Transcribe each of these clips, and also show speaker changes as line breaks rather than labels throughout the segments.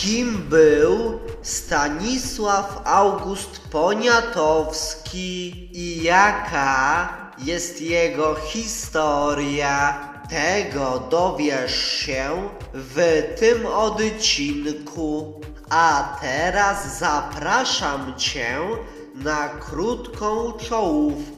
Kim był Stanisław August Poniatowski i jaka jest jego historia? Tego dowiesz się w tym odcinku. A teraz zapraszam Cię na krótką czołówkę.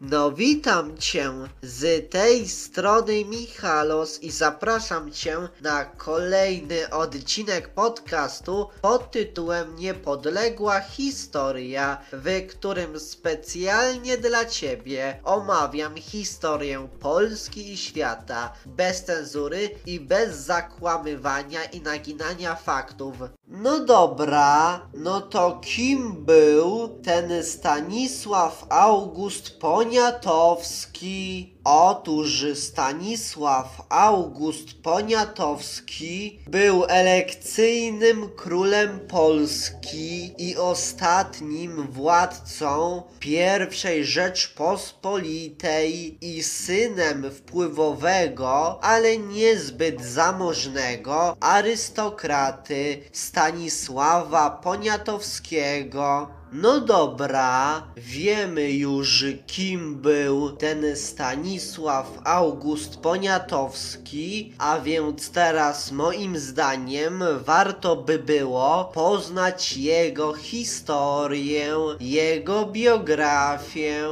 No witam Cię z tej strony Michalos i zapraszam Cię na kolejny odcinek podcastu pod tytułem Niepodległa Historia, w którym specjalnie dla Ciebie omawiam historię Polski i świata bez cenzury i bez zakłamywania i naginania faktów. No dobra, no to kim był ten Stanisław August Poniatowski? Otóż Stanisław August Poniatowski był elekcyjnym królem Polski i ostatnim władcą I Rzeczpospolitej i synem wpływowego, ale niezbyt zamożnego arystokraty Stanisława Poniatowskiego. No dobra, wiemy już kim był ten Stanisław August Poniatowski, a więc teraz moim zdaniem warto by było poznać jego historię, jego biografię.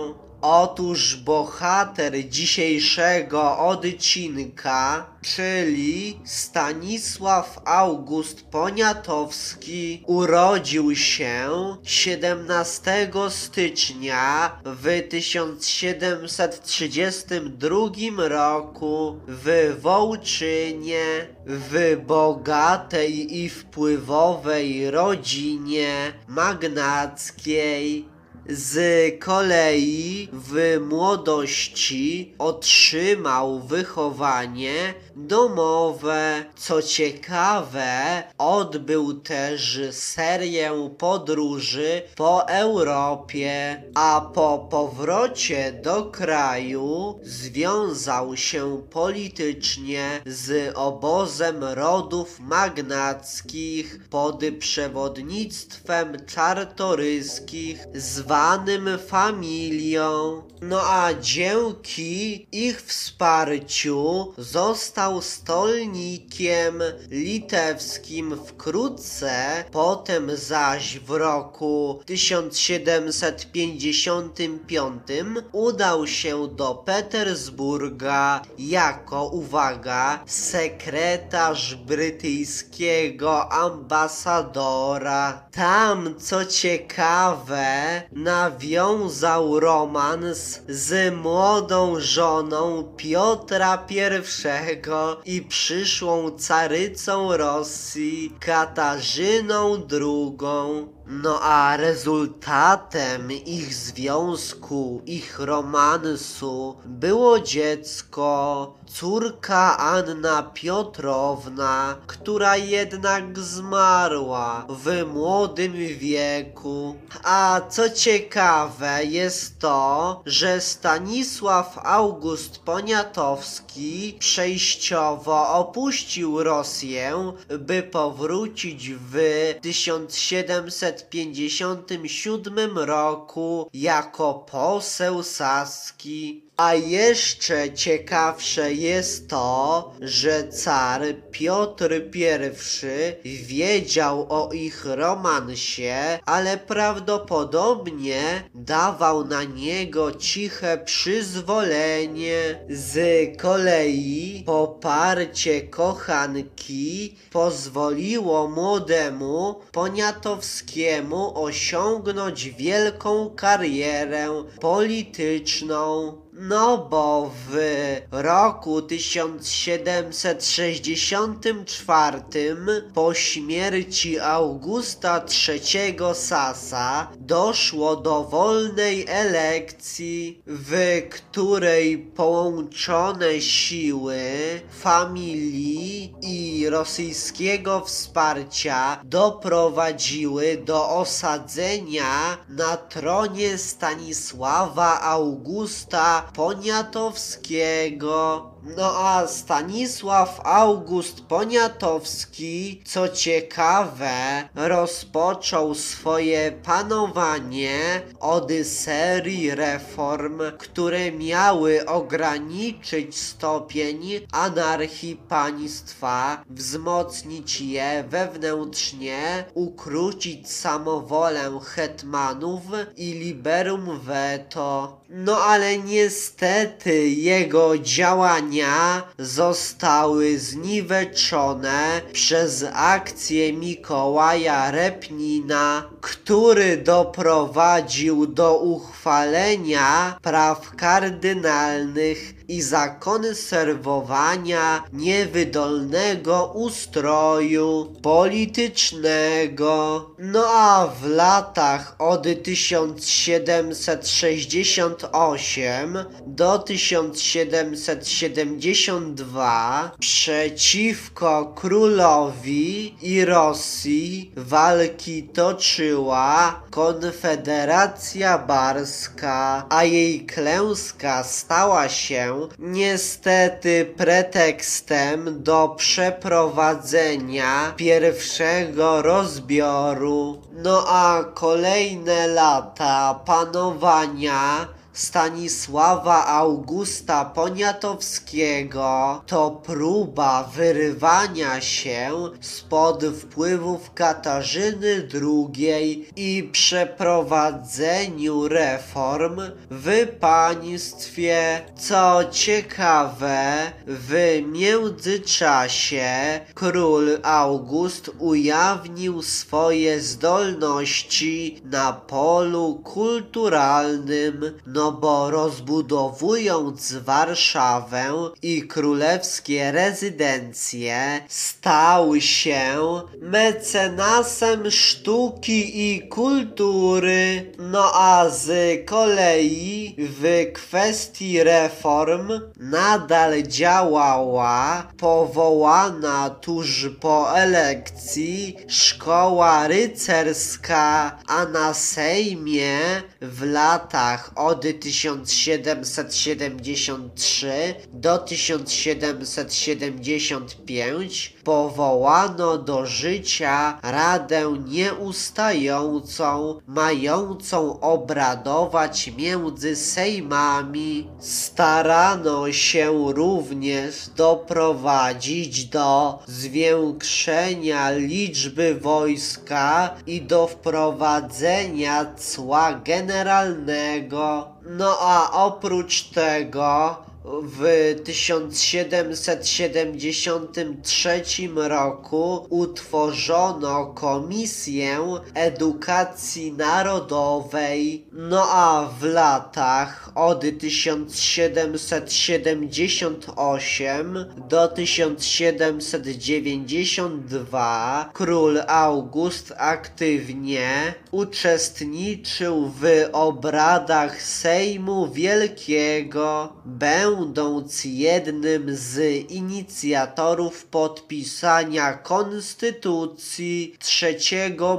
Otóż bohater dzisiejszego odcinka, czyli Stanisław August Poniatowski, urodził się 17 stycznia w 1732 roku w Wołczynie, w bogatej i wpływowej rodzinie magnackiej. Z kolei w młodości otrzymał wychowanie domowe. Co ciekawe, odbył też serię podróży po Europie, a po powrocie do kraju związał się politycznie z obozem rodów magnackich pod przewodnictwem czartoryskich zwanym familią. No a dzięki ich wsparciu został stolnikiem litewskim wkrótce, potem zaś w roku 1755 udał się do Petersburga jako, uwaga, sekretarz brytyjskiego ambasadora. Tam, co ciekawe, nawiązał romans z młodą żoną Piotra I i przyszłą carycą Rosji Katarzyną II. No a rezultatem ich związku, ich romansu było dziecko, córka Anna Piotrowna, która jednak zmarła w młodym wieku. A co ciekawe jest to, że Stanisław August Poniatowski przejściowo opuścił Rosję, by powrócić w 1757 roku jako poseł Saski. A jeszcze ciekawsze jest to, że car Piotr I wiedział o ich romansie, ale prawdopodobnie dawał na niego ciche przyzwolenie. Z kolei poparcie kochanki pozwoliło młodemu Poniatowskiemu osiągnąć wielką karierę polityczną. No bo w roku 1764 po śmierci Augusta III Sasa doszło do wolnej elekcji, w której połączone siły familii i rosyjskiego wsparcia doprowadziły do osadzenia na tronie Stanisława Augusta Poniatowskiego. No a Stanisław August Poniatowski, co ciekawe, rozpoczął swoje panowanie od serii reform, które miały ograniczyć stopień anarchii państwa, wzmocnić je wewnętrznie, ukrócić samowolę hetmanów i liberum veto. No ale niestety jego działania zostały zniweczone przez akcję Mikołaja Repnina, który doprowadził do uchwalenia praw kardynalnych i zakonserwowania niewydolnego ustroju politycznego. No a w latach od 1768 do 1772 przeciwko królowi i Rosji walki toczyła Konfederacja Barska, a jej klęska stała się niestety pretekstem do przeprowadzenia pierwszego rozbioru. No a kolejne lata panowania Stanisława Augusta Poniatowskiego to próba wyrywania się spod wpływów Katarzyny II i przeprowadzeniu reform w państwie. Co ciekawe, w międzyczasie król August ujawnił swoje zdolności na polu kulturalnym, no bo rozbudowując Warszawę i królewskie rezydencje, stał się mecenasem sztuki i kultury. No a z kolei w kwestii reform nadal działała powołana tuż po elekcji szkoła rycerska, a na Sejmie w latach od 1773 do 1775 powołano do życia Radę Nieustającą, mającą obradować między sejmami. Starano się również doprowadzić do zwiększenia liczby wojska i do wprowadzenia cła generalnego. No a oprócz tego w 1773 roku utworzono Komisję Edukacji Narodowej, no a w latach od 1778 do 1792 król August aktywnie uczestniczył w obradach Sejmu Wielkiego, będąc jednym z inicjatorów podpisania Konstytucji 3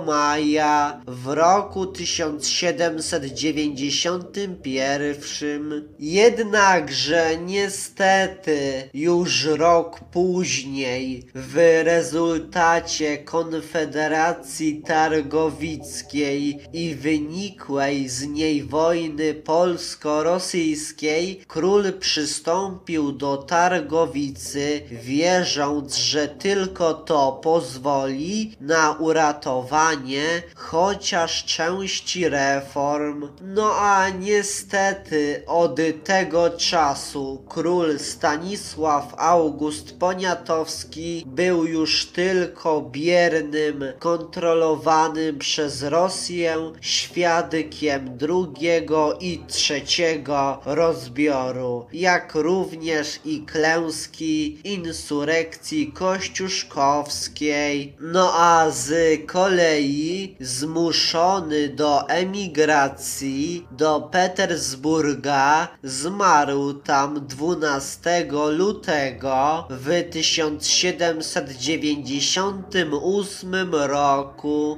maja w roku 1791. Jednakże niestety już rok później w rezultacie Konfederacji Targowickiej i wynikłej z niej wojny polsko-rosyjskiej król przystąpił do Targowicy, wierząc, że tylko to pozwoli na uratowanie chociaż części reform. No a niestety od tego czasu król Stanisław August Poniatowski był już tylko biernym, kontrolowanym przez Rosję świadkiem drugiego i trzeciego rozbioru, jak również i klęski insurekcji kościuszkowskiej. No a z kolei zmuszony do emigracji do Petersburga zmarł tam 12 lutego w 1798 roku.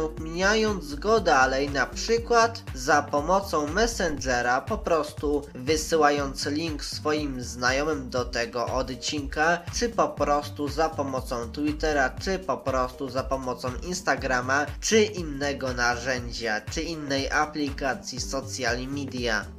udostępniając go dalej, na przykład za pomocą Messengera, po prostu wysyłając link swoim znajomym do tego odcinka, czy po prostu za pomocą Twittera, czy po prostu za pomocą Instagrama, czy innego narzędzia, czy innej aplikacji social media.